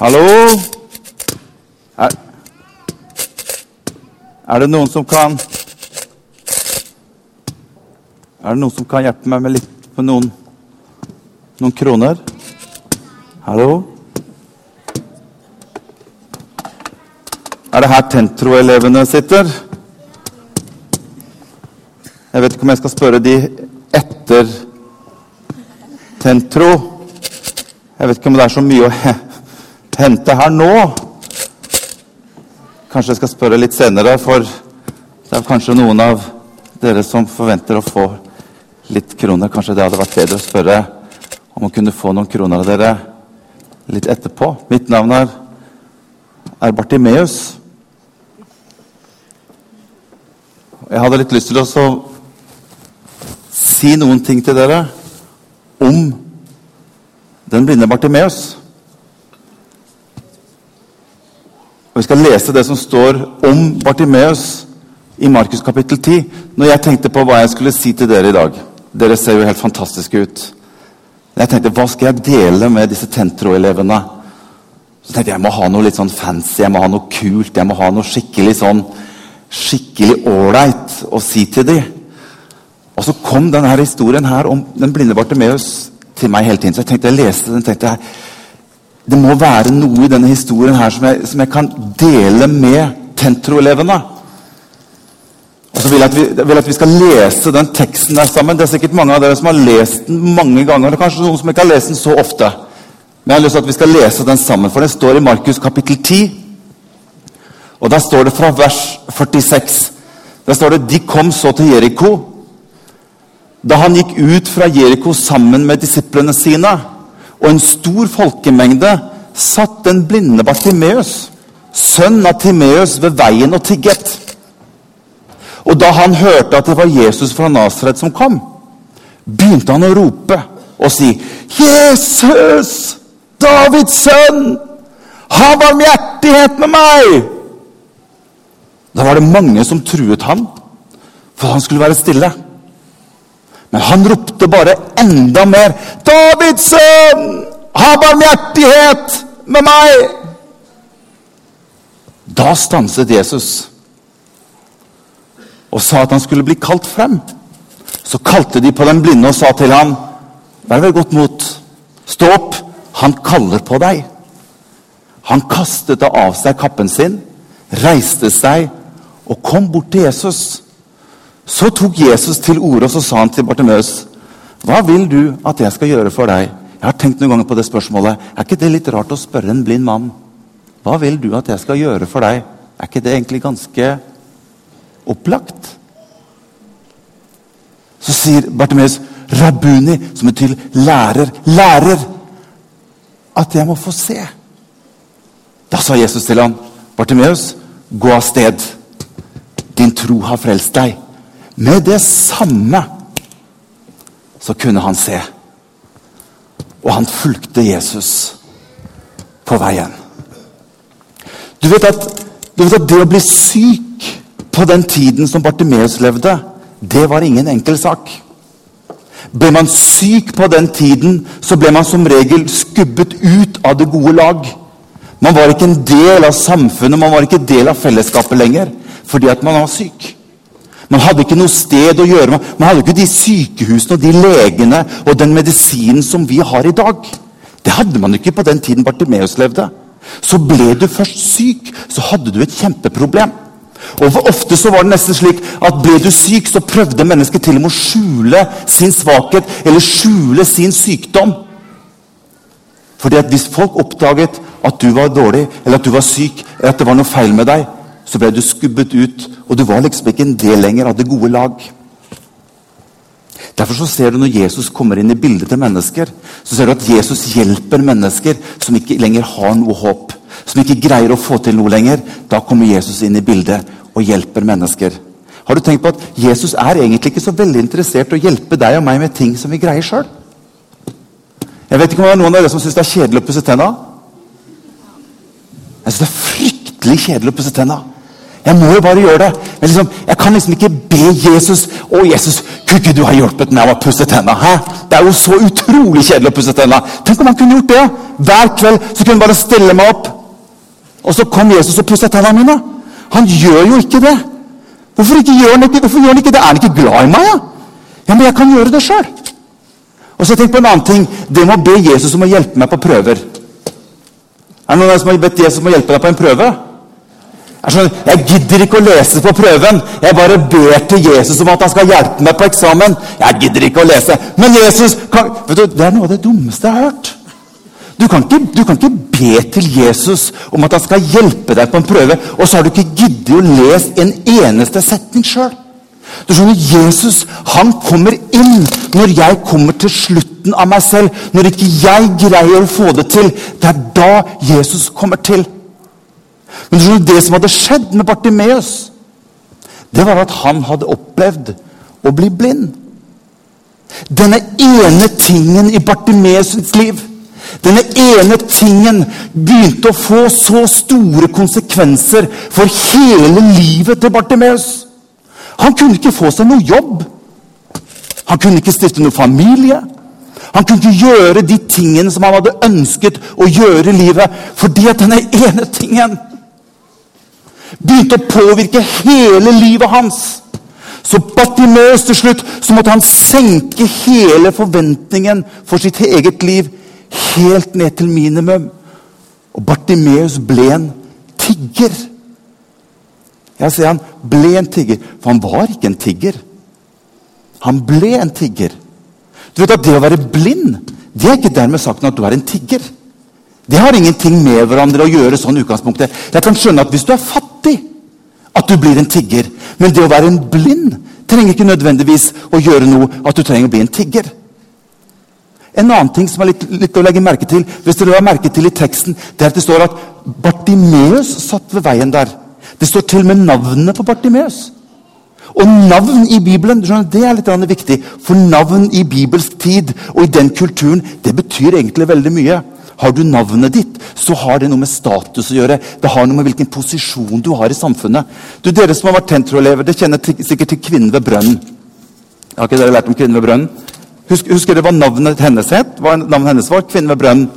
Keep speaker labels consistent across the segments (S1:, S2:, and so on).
S1: Hallo? Er, er det noen som kan Er det noen som kan hjelpe meg med litt på noen, noen kroner? Hallo? Er det her Tentro-elevene sitter? Jeg vet ikke om jeg skal spørre de etter Tentro. Jeg vet ikke om det er så mye å hente her nå. Kanskje jeg skal spørre litt senere, for det er kanskje noen av dere som forventer å få litt kroner. Kanskje det hadde vært bedre å spørre om å kunne få noen kroner av dere litt etterpå. Mitt navn er, er Bartimeus. Jeg hadde litt lyst til å si noen ting til dere om den blinde Bartimeus. Og Vi skal lese det som står om Bartimeus i Markus kapittel 10. Når jeg tenkte på hva jeg skulle si til dere i dag Dere ser jo helt fantastiske ut. Jeg tenkte, Hva skal jeg dele med disse Tentro-elevene? Så tenkte jeg jeg må ha noe litt sånn fancy, jeg må ha noe kult, jeg må ha noe skikkelig sånn skikkelig ålreit å si til dem. Og så kom denne historien her om den blinde Bartimeus til meg hele tiden. Så jeg tenkte jeg leste den, tenkte jeg det må være noe i denne historien her som jeg, som jeg kan dele med Tentro-elevene. Og så vil jeg, vi, vil at vi, skal lese den teksten der sammen. Det er sikkert mange av dere som har lest den mange ganger. og kanskje noen som ikke har lest den så ofte. Men jeg har lyst til at vi skal lese den sammen, for den står i Markus kapittel 10. Og Der står det fra vers 46. Der står det De kom så til Jeriko. Da han gikk ut fra Jeriko sammen med disiplene sine, og en stor folkemengde, satt den blinde Bartimeus, sønn av Timeus, ved veien og tigget. Og da han hørte at det var Jesus fra Nasaret som kom, begynte han å rope og si, 'Jesus, Davids sønn, ha barmhjertighet med meg!' Da var det mange som truet ham for han skulle være stille. Men han ropte bare enda mer. 'Davids sønn, ha barmhjertighet med meg!' Da stanset Jesus og sa at han skulle bli kalt frem. Så kalte de på den blinde og sa til ham, 'Vær ved godt mot. Stå opp. Han kaller på deg.' Han kastet av seg kappen sin, reiste seg og kom bort til Jesus. Så tok Jesus til orde og så sa han til Bartimeus, 'Hva vil du at jeg skal gjøre for deg?' Jeg har tenkt noen ganger på det spørsmålet. Er ikke det litt rart å spørre en blind mann? Hva vil du at jeg skal gjøre for deg? Er ikke det egentlig ganske opplagt? Så sier Bartimeus, 'Rabuni', som betyr lærer, lærer, at jeg må få se. Da sa Jesus til ham, 'Bartimeus, gå av sted. Din tro har frelst deg.' Med det samme så kunne han se. Og han fulgte Jesus på veien. Du vet at, du vet at det å bli syk på den tiden som Bartimeus levde, det var ingen enkel sak. Ble man syk på den tiden, så ble man som regel skubbet ut av det gode lag. Man var ikke en del av samfunnet, man var ikke del av fellesskapet lenger fordi at man var syk. Man hadde ikke noe sted å gjøre med. Man hadde ikke de sykehusene og de legene og den medisinen som vi har i dag. Det hadde man ikke på den tiden Bartimeus levde. Så ble du først syk, så hadde du et kjempeproblem. Og for Ofte så var det nesten slik at ble du syk, så prøvde mennesket til og med å skjule sin svakhet eller skjule sin sykdom. Fordi at Hvis folk oppdaget at du var dårlig, eller at du var syk, eller at det var noe feil med deg, så ble du skubbet ut, og du var liksom ikke en del lenger av det gode lag. Derfor så ser du Når Jesus kommer inn i bildet til mennesker, så ser du at Jesus hjelper mennesker som ikke lenger har noe håp. Som ikke greier å få til noe lenger. Da kommer Jesus inn i bildet og hjelper mennesker. Har du tenkt på at Jesus er egentlig ikke så veldig interessert i å hjelpe deg og meg med ting som vi greier sjøl? Jeg vet ikke om det er noen av dere som syns det er kjedelig å pusse tenna. Jeg syns det er fryktelig kjedelig å pusse tenna. Jeg må jo bare gjøre det. Men liksom, jeg kan liksom ikke be Jesus Å, Jesus, Kunne ikke du ha hjulpet meg med å pusse tenna? Hæ? Det er jo så utrolig kjedelig å pusse tenna. Tenk om han kunne gjort det! Hver kveld så kunne han bare stille meg opp. Og så kom Jesus og pusset tennene mine. Han gjør jo ikke det. Hvorfor, ikke gjør han ikke, hvorfor gjør han ikke det? Er han ikke glad i meg? Ja? ja, men jeg kan gjøre det sjøl. Og så tenk på en annen ting. Det må be Jesus om å hjelpe meg på prøver. Er det noen som har bedt Jesus om å hjelpe deg på en prøve? Jeg, skjønner, jeg gidder ikke å lese på prøven. Jeg bare ber til Jesus om at han skal hjelpe meg på eksamen. Jeg gidder ikke å lese. Men Jesus kan, vet du, Det er noe av det dummeste jeg har hørt. Du kan, ikke, du kan ikke be til Jesus om at han skal hjelpe deg på en prøve, og så har du ikke giddet å lese en eneste setning sjøl. Du skjønner, Jesus han kommer inn når jeg kommer til slutten av meg selv. Når ikke jeg greier å få det til. Det er da Jesus kommer til. Men skjønner, det som hadde skjedd med Bartimeus, det var at han hadde opplevd å bli blind. Denne ene tingen i Bartimeus' liv denne ene tingen begynte å få så store konsekvenser for hele livet til Bartimeus. Han kunne ikke få seg noe jobb. Han kunne ikke stifte noe familie. Han kunne ikke gjøre de tingene som han hadde ønsket å gjøre i livet, fordi at denne ene tingen begynte å påvirke hele livet hans. Så Bartimeus til slutt så måtte han senke hele forventningen for sitt eget liv helt ned til minimum. Og Bartimeus ble en tigger. Jeg sier han ble en tigger, for han var ikke en tigger. Han ble en tigger. Du vet at Det å være blind det er ikke dermed sagt at du er en tigger. Det har ingenting med hverandre å gjøre. sånn utgangspunktet. Jeg kan skjønne at hvis du er fattig, at du blir en tigger. Men det å være en blind trenger ikke nødvendigvis å gjøre noe at du trenger å bli en tigger. En annen ting som er litt, litt, å legge merke til hvis dere har merke til i teksten, det er at det står at Bartimeus satt ved veien der. Det står til og med navnet på Bartimeus. Og navn i Bibelen det er litt viktig. For navn i bibelsk tid og i den kulturen det betyr egentlig veldig mye. Har du navnet ditt, så har det noe med status å gjøre. Det har noe med hvilken posisjon du har i samfunnet. Du, Dere som har vært tentroelever, det kjenner sikkert til Kvinnen ved brønnen. Har ikke dere lært om Kvinnen ved brønnen? Husker, husker dere hva navnet hennes het? Hva navnet hennes var? Kvinnen ved brønnen.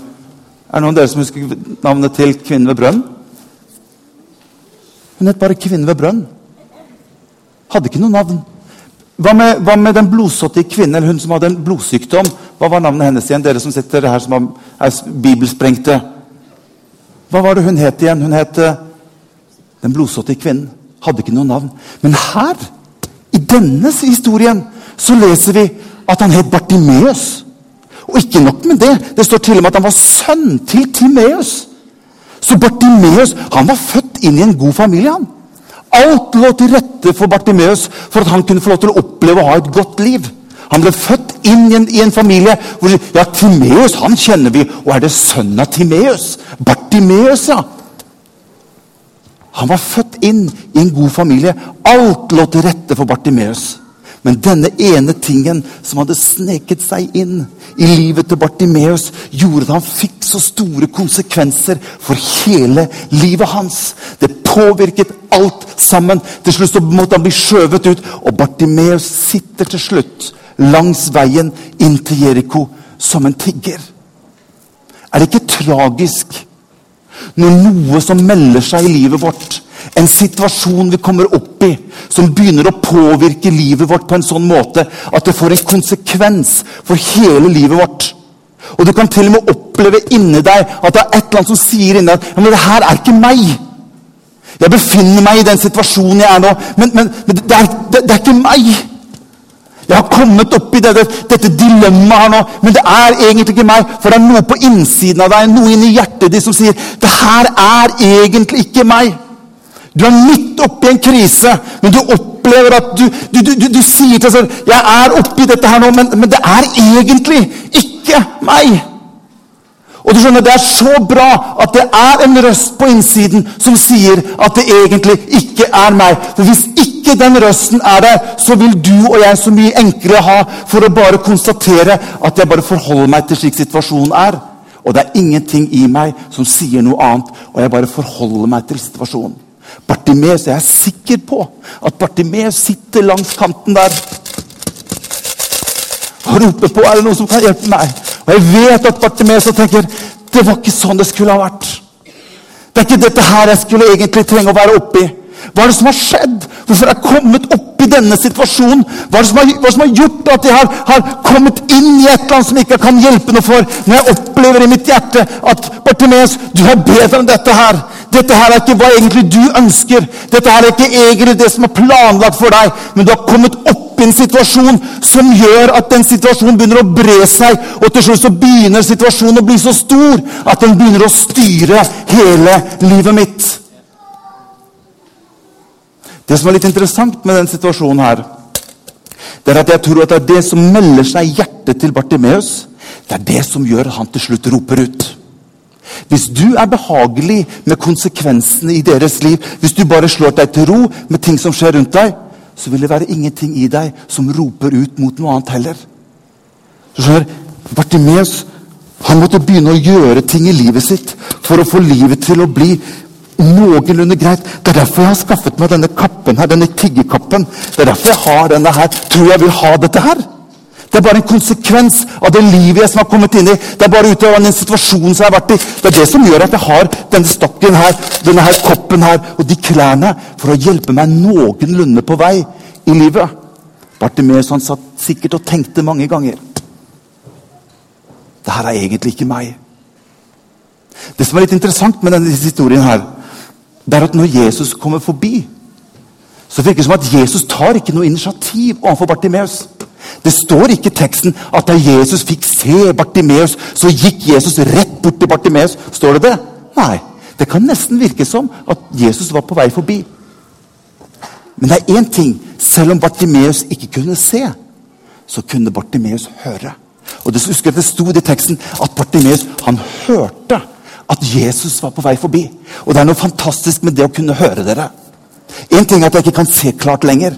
S1: Er det noen av dere som husker navnet til Kvinnen ved brønnen? Hun het bare Kvinnen ved brønnen. Hadde ikke noe navn. Hva med, hva med den blodsåttige kvinnen, hun som hadde en blodsykdom? Hva var navnet hennes igjen, dere som sitter her som er bibelsprengte? Hva var det hun het igjen? Hun het eh, Den blodsåttige kvinnen. Hadde ikke noe navn. Men her, i denne historien, så leser vi at han het Bartimeus. Og ikke nok med det, det står til og med at han var sønn til Timeus. Så Bartimeus han var født inn i en god familie. han. Alt lå til rette for Bartimeus for at han kunne få lov til å oppleve å ha et godt liv. Han ble født inn i en, i en familie hvor ja, Timeus han kjenner vi. Og er det sønnen av Timeus? Bartimeus, ja. Han var født inn i en god familie. Alt lå til rette for Bartimeus. Men denne ene tingen som hadde sneket seg inn i livet til Bartimeus, gjorde at han fikk så store konsekvenser for hele livet hans. Det påvirket alt sammen. Til slutt så måtte han bli skjøvet ut. Og Bartimeus sitter til slutt langs veien inn til Jeriko som en tigger. Er det ikke tragisk når noe som melder seg i livet vårt, en situasjon vi kommer opp i, som begynner å påvirke livet vårt på en sånn måte at det får en konsekvens for hele livet vårt. Og du kan til og med oppleve inni deg at det er et eller annet som sier inni deg ja, men det her er ikke meg. Jeg befinner meg i den situasjonen jeg er nå, men, men, men det, er, det, det er ikke meg. Jeg har kommet opp i dette, dette dilemmaet her nå, men det er egentlig ikke meg. For det er noe på innsiden av deg, noe inni hjertet ditt som sier det her er egentlig ikke meg. Du er midt oppi en krise, men du opplever at du, du, du, du sier til deg selv 'Jeg er oppi dette her nå, men, men, det er egentlig ikke meg'. Og du skjønner, Det er så bra at det er en røst på innsiden som sier at det egentlig ikke er meg. For hvis ikke den røsten er der, så vil du og jeg så mye enklere ha for å bare konstatere at jeg bare forholder meg til slik situasjonen er. Og det er ingenting i meg som sier noe annet, og jeg bare forholder meg til situasjonen. Bartimeus, Jeg er sikker på at Bartimeus sitter langs kanten der. og roper på er det noen som kan hjelpe meg. Og jeg vet at Bartimeus tenker det var ikke sånn det skulle ha vært. Det er ikke dette her jeg skulle egentlig trenge å være oppi. Hva er det som har skjedd? Hvorfor har jeg kommet opp i denne situasjonen? Hva er det som har, hva som har gjort at jeg har, har, kommet inn i et eller annet som ikke kan hjelpe noe for? Når jeg opplever i mitt hjerte at Bartimeus, du er bedre enn dette her. Dette her er ikke hva egentlig du ønsker. Dette her er ikke egentlig det som er planlagt for deg. Men du har kommet opp i en situasjon som gjør at den situasjonen begynner å bre seg. Og til slutt så begynner situasjonen å bli så stor at den begynner å styre hele livet mitt. Det som er litt interessant med den situasjonen her, det er at jeg tror at det er det som melder seg i hjertet til Bartimeus, det er det som gjør at han til slutt roper ut. Hvis du er behagelig med konsekvensene i deres liv, hvis du bare slår deg til ro med ting som skjer rundt deg, så vil det være ingenting i deg som roper ut mot noe annet heller. Du skjønner, Bartimeus han måtte begynne å gjøre ting i livet sitt for å få livet til å bli noenlunde greit. Det er derfor jeg har skaffet meg denne kappen her, denne tiggekappen. Det er derfor jeg har denne her. Tror jeg vil ha dette her? Det er bare en konsekvens av det livet jeg som har kommet inn i. Det er bare ut av den situasjonen som jeg har vært i. Det er det som gjør at jeg har denne stokken her, denne her koppen her og de klærne for å hjelpe meg noenlunde på vei i livet. Bartimeus han satt sikkert og tenkte mange ganger. Det her er egentlig ikke meg. Det som er litt interessant med denne historien, her, det er at når Jesus kommer forbi, så virker det som at Jesus tar ikke noe initiativ overfor Bartimeus. Det står ikke i teksten at da Jesus fikk se Bartimeus, så gikk Jesus rett bort til Bartimeus. Står det det? Nei. Det kan nesten virke som at Jesus var på vei forbi. Men det er én ting. Selv om Bartimeus ikke kunne se, så kunne Bartimeus høre. Og det, husker det sto i teksten at Bartimeus hørte at Jesus var på vei forbi. Og det er noe fantastisk med det å kunne høre dere. Én ting er at jeg ikke kan se klart lenger.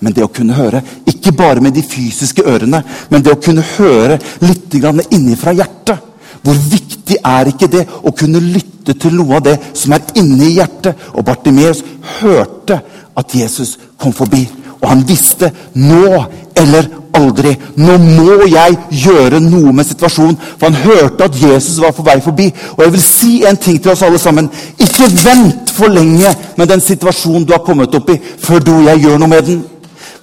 S1: Men det å kunne høre, ikke bare med de fysiske ørene, men det å kunne høre litt innifra hjertet. Hvor viktig er ikke det å kunne lytte til noe av det som er inni hjertet? Og Bartimeus hørte at Jesus kom forbi. Og han visste nå eller aldri. Nå må jeg gjøre noe med situasjonen. For han hørte at Jesus var på vei forbi. Og jeg vil si en ting til oss alle sammen. Ikke vent for lenge med den situasjonen du har kommet opp i, før du og jeg gjør noe med den.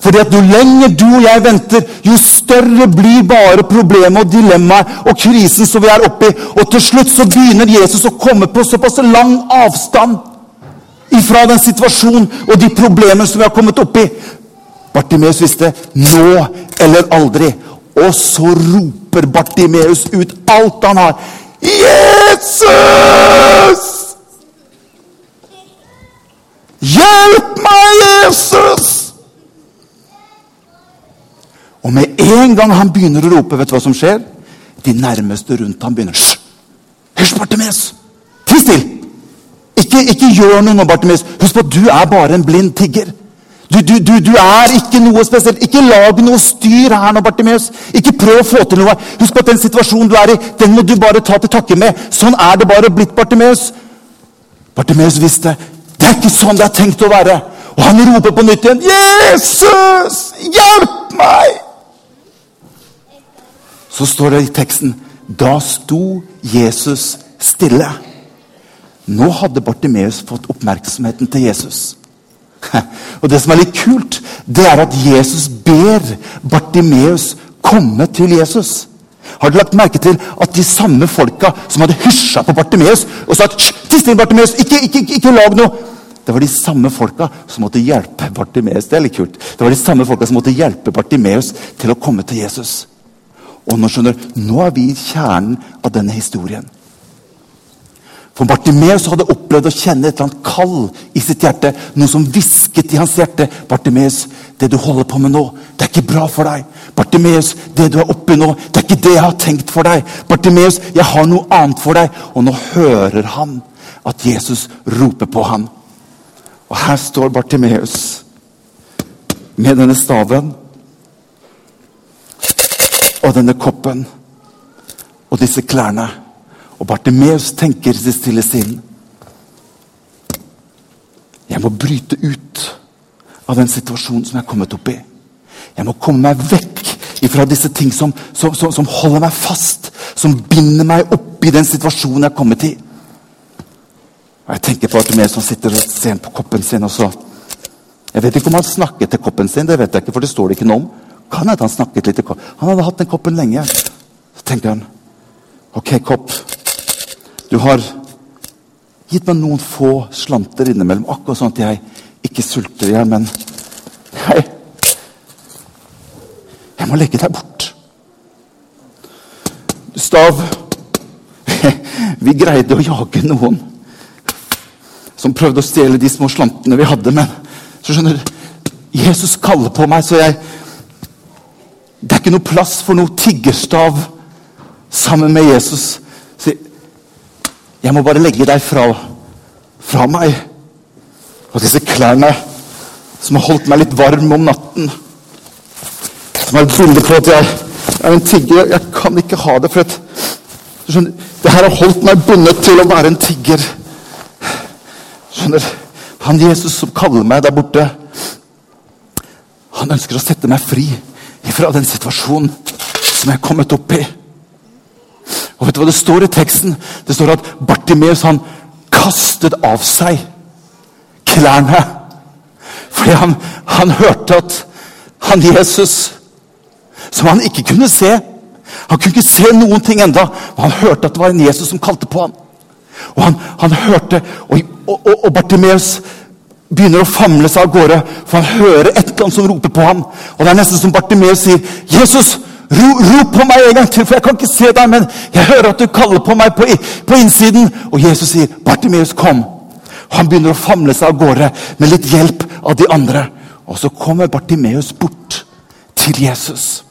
S1: Fordi at Jo lenger du og jeg venter, jo større blir bare problemet og dilemmaet og krisen som vi er oppi. Og til slutt så begynner Jesus å komme på såpass lang avstand ifra den situasjonen og de problemer som vi har kommet oppi. Bartimeus visste 'nå eller aldri'. Og så roper Bartimeus ut alt han har. 'Jesus! Hjelp meg, Jesus!' Og med en gang han begynner å rope, vet du hva som skjer? De nærmeste rundt ham begynner Hysj! Hysj, Bartimeus! Ti still! Ikke, ikke, gjør noe nå, Bartimeus. Husk på at du er bare en blind tigger. Du, du, du, du, er ikke noe spesielt. Ikke lag noe styr her nå, Bartimeus. Ikke prøv å få til noe. Husk på at den situasjonen du er i, den må du bare ta til takke med. Sånn er det bare blitt, Bartimeus. Bartimeus visste det er ikke sånn det er tenkt å være. Og han roper på nytt igjen. 'Jesus, hjelp meg!' Så står det i teksten Da sto Jesus stille. Nå hadde Bartimeus fått oppmerksomheten til Jesus. Og Det som er litt kult, det er at Jesus ber Bartimeus komme til Jesus. Har du lagt merke til at de samme folka som hadde hysja på Bartimeus og sagt Tiss inn, Bartimeus, ikke, ikke, ikke, lag noe! Det var de samme folka som måtte hjelpe Bartimeus. Det er litt kult. Det var de samme folka som måtte hjelpe Bartimeus til å komme til Jesus. Og nå skjønner nå er vi i kjernen av denne historien. For Bartimeus hadde opplevd å kjenne et eller annet kall i sitt hjerte. Noe som hvisket i hans hjerte. Bartimeus, det du holder på med nå, det er ikke bra for deg. Bartimeus, det du er oppi nå, det er ikke det jeg har tenkt for deg. Bartimeus, jeg har noe annet for deg. Og nå hører han at Jesus roper på ham. Og her står Bartimeus med denne staven og denne koppen og disse klærne. Og Bartimeus tenker sitt stille sinn. Jeg må bryte ut av den situasjonen som jeg er kommet opp i. Jeg må komme meg vekk ifra disse ting som, som, som, som holder meg fast. Som binder meg opp i den situasjonen jeg er kommet i. Og Jeg tenker på Bartimeus som sitter og ser på koppen sin. og så... Jeg vet ikke om han snakket til koppen sin, det vet jeg ikke, for det står det ikke noe om. Kan hende han snakket litt i kopp. Han hadde hatt den koppen lenge. Så tenkte han Ok, kopp. Du har gitt meg noen få slanter innimellom, akkurat sånn at jeg ikke sulter i hjel, men jeg, jeg må legge deg bort. Stav, vi greide å jage noen som prøvde å stjele de små slantene vi hadde, men så skjønner du, Jesus kaller på meg, så jeg er ikke noe plass for noe tiggerstav sammen med Jesus. Si, jeg må bare legge deg fra, fra meg. Og disse klærne som har holdt meg litt varm om natten. Som er et bilde på at jeg er en tigger. Jeg kan ikke ha det. for at, skjønner, Det her har holdt meg bundet til å være en tigger. Skjønner, Han Jesus som kaller meg der borte, han ønsker å sette meg fri fra den situasjonen som jeg er kommet opp i. Og vet du hva det står i teksten? Det står at Bartimeus han kastet av seg klærne. Fordi han, han hørte at han Jesus, som han ikke kunne se Han kunne ikke se noen ting enda, men han hørte at det var en Jesus som kalte på ham. Og han, han hørte, og, og, og, Bartimeus begynner å famle seg av gårde, for han hører et eller annet som roper på ham. Og det er nesten som Bartimeus sier, 'Jesus, ro, rop på meg en gang til, for jeg kan ikke se deg, men jeg hører at du kaller på meg på, på innsiden.' Og Jesus sier, 'Bartimeus, kom.' Han begynner å famle seg av gårde med litt hjelp av de andre. Og så kommer Bartimeus bort til Jesus.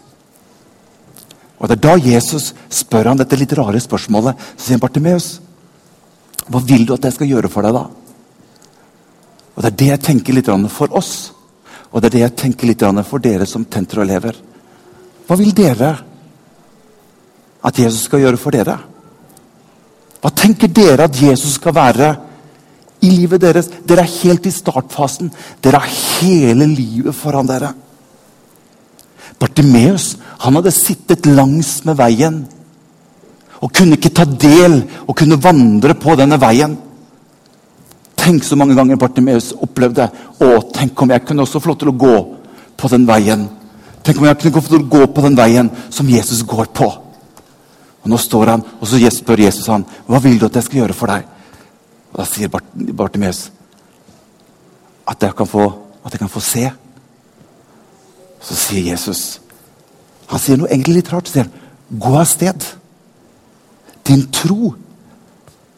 S1: Og Det er da Jesus spør han dette litt rare spørsmålet. Så sier han, 'Bartimeus, hva vil du at jeg skal gjøre for deg, da?' Og Det er det jeg tenker litt for oss, og det er det jeg tenker litt for dere som tenter og lever. Hva vil dere at Jesus skal gjøre for dere? Hva tenker dere at Jesus skal være i livet deres? Dere er helt i startfasen. Dere har hele livet foran dere. Bartimeus han hadde sittet langs med veien og kunne ikke ta del og kunne vandre på denne veien. Tenk så mange ganger Bartimeus opplevde å, tenk om jeg kunne også få lov til å gå på den veien. Tenk om jeg kunne få lov til å gå på den veien som Jesus går på. Og Nå står han, og så spør Jesus han, hva vil du at jeg skal gjøre for deg. Og Da sier Bart Bartimeus at jeg, få, at jeg kan få se. Så sier Jesus Han sier noe egentlig litt rart. Sier han, gå av sted. Din tro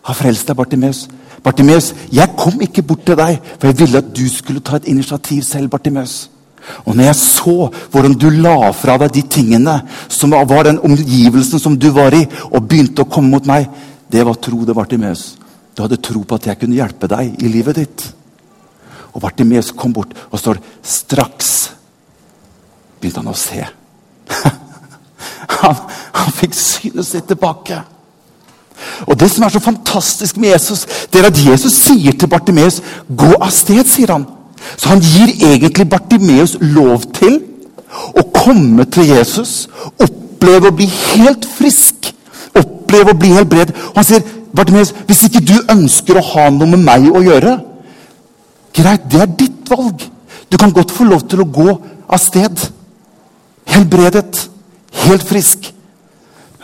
S1: har frelst deg, Bartimeus. Bartimeus, jeg kom ikke bort til deg, for jeg ville at du skulle ta et initiativ selv. Bartimeus. Og når jeg så hvordan du la fra deg de tingene som var den omgivelsen som du var i, og begynte å komme mot meg, det var tro, det, Bartimeus. Du hadde tro på at jeg kunne hjelpe deg i livet ditt. Og Bartimeus kom bort og står straks begynte han å se. han, han fikk synet sitt tilbake. Og Det som er så fantastisk med Jesus, det er at Jesus sier til Bartimeus 'gå av sted'. sier han. Så han gir egentlig Bartimeus lov til å komme til Jesus, oppleve å bli helt frisk, oppleve å bli helbredet. Og han sier, 'Bartimeus, hvis ikke du ønsker å ha noe med meg å gjøre' Greit, det er ditt valg. Du kan godt få lov til å gå av sted. Helbredet, helt frisk.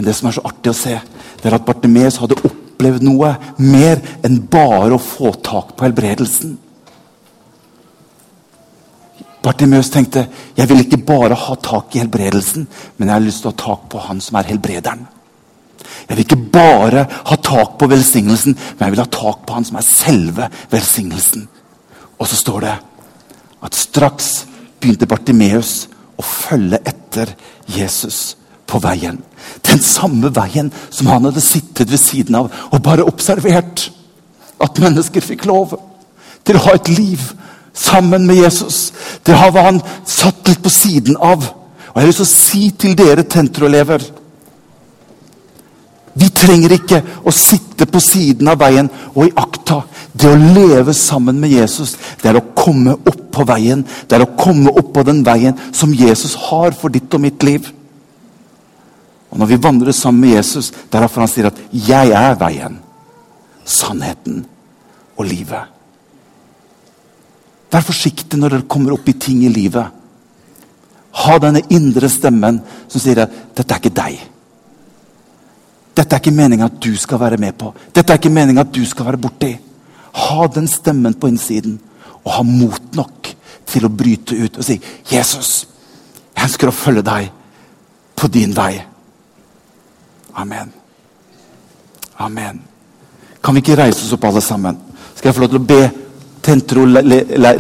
S1: Men det som er så artig å se, det er at Bartimeus hadde opplevd noe mer enn bare å få tak på helbredelsen. Bartimeus tenkte jeg vil ikke bare ha tak i helbredelsen, men jeg har lyst til å ha tak på han som er helbrederen. Jeg vil ikke bare ha tak på velsignelsen, men jeg vil ha tak på han som er selve velsignelsen. Og så står det at straks begynte Bartimeus å følge etter Jesus på veien. Den samme veien som han hadde sittet ved siden av og bare observert at mennesker fikk lov til å ha et liv sammen med Jesus. Det har han satt litt på siden av. Og Jeg har lyst til å si til dere tentroelever Vi trenger ikke å sitte på siden av veien og iaktta. Det å leve sammen med Jesus, det er å komme opp på veien. Det er å komme opp på den veien som Jesus har for ditt og mitt liv. Og Når vi vandrer sammen med Jesus, det er derfor han sier at 'jeg er veien, sannheten og livet'. Vær forsiktig når dere kommer opp i ting i livet. Ha denne indre stemmen som sier at 'dette er ikke deg'. Dette er ikke meninga at du skal være med på. Dette er ikke meninga at du skal være borti. Ha den stemmen på innsiden, og ha mot nok til å bryte ut og si 'Jesus, jeg ønsker å følge deg på din vei'. Amen. Amen. Kan vi ikke reise oss opp, alle sammen? Skal jeg få lov til å be Tentro le, le, le,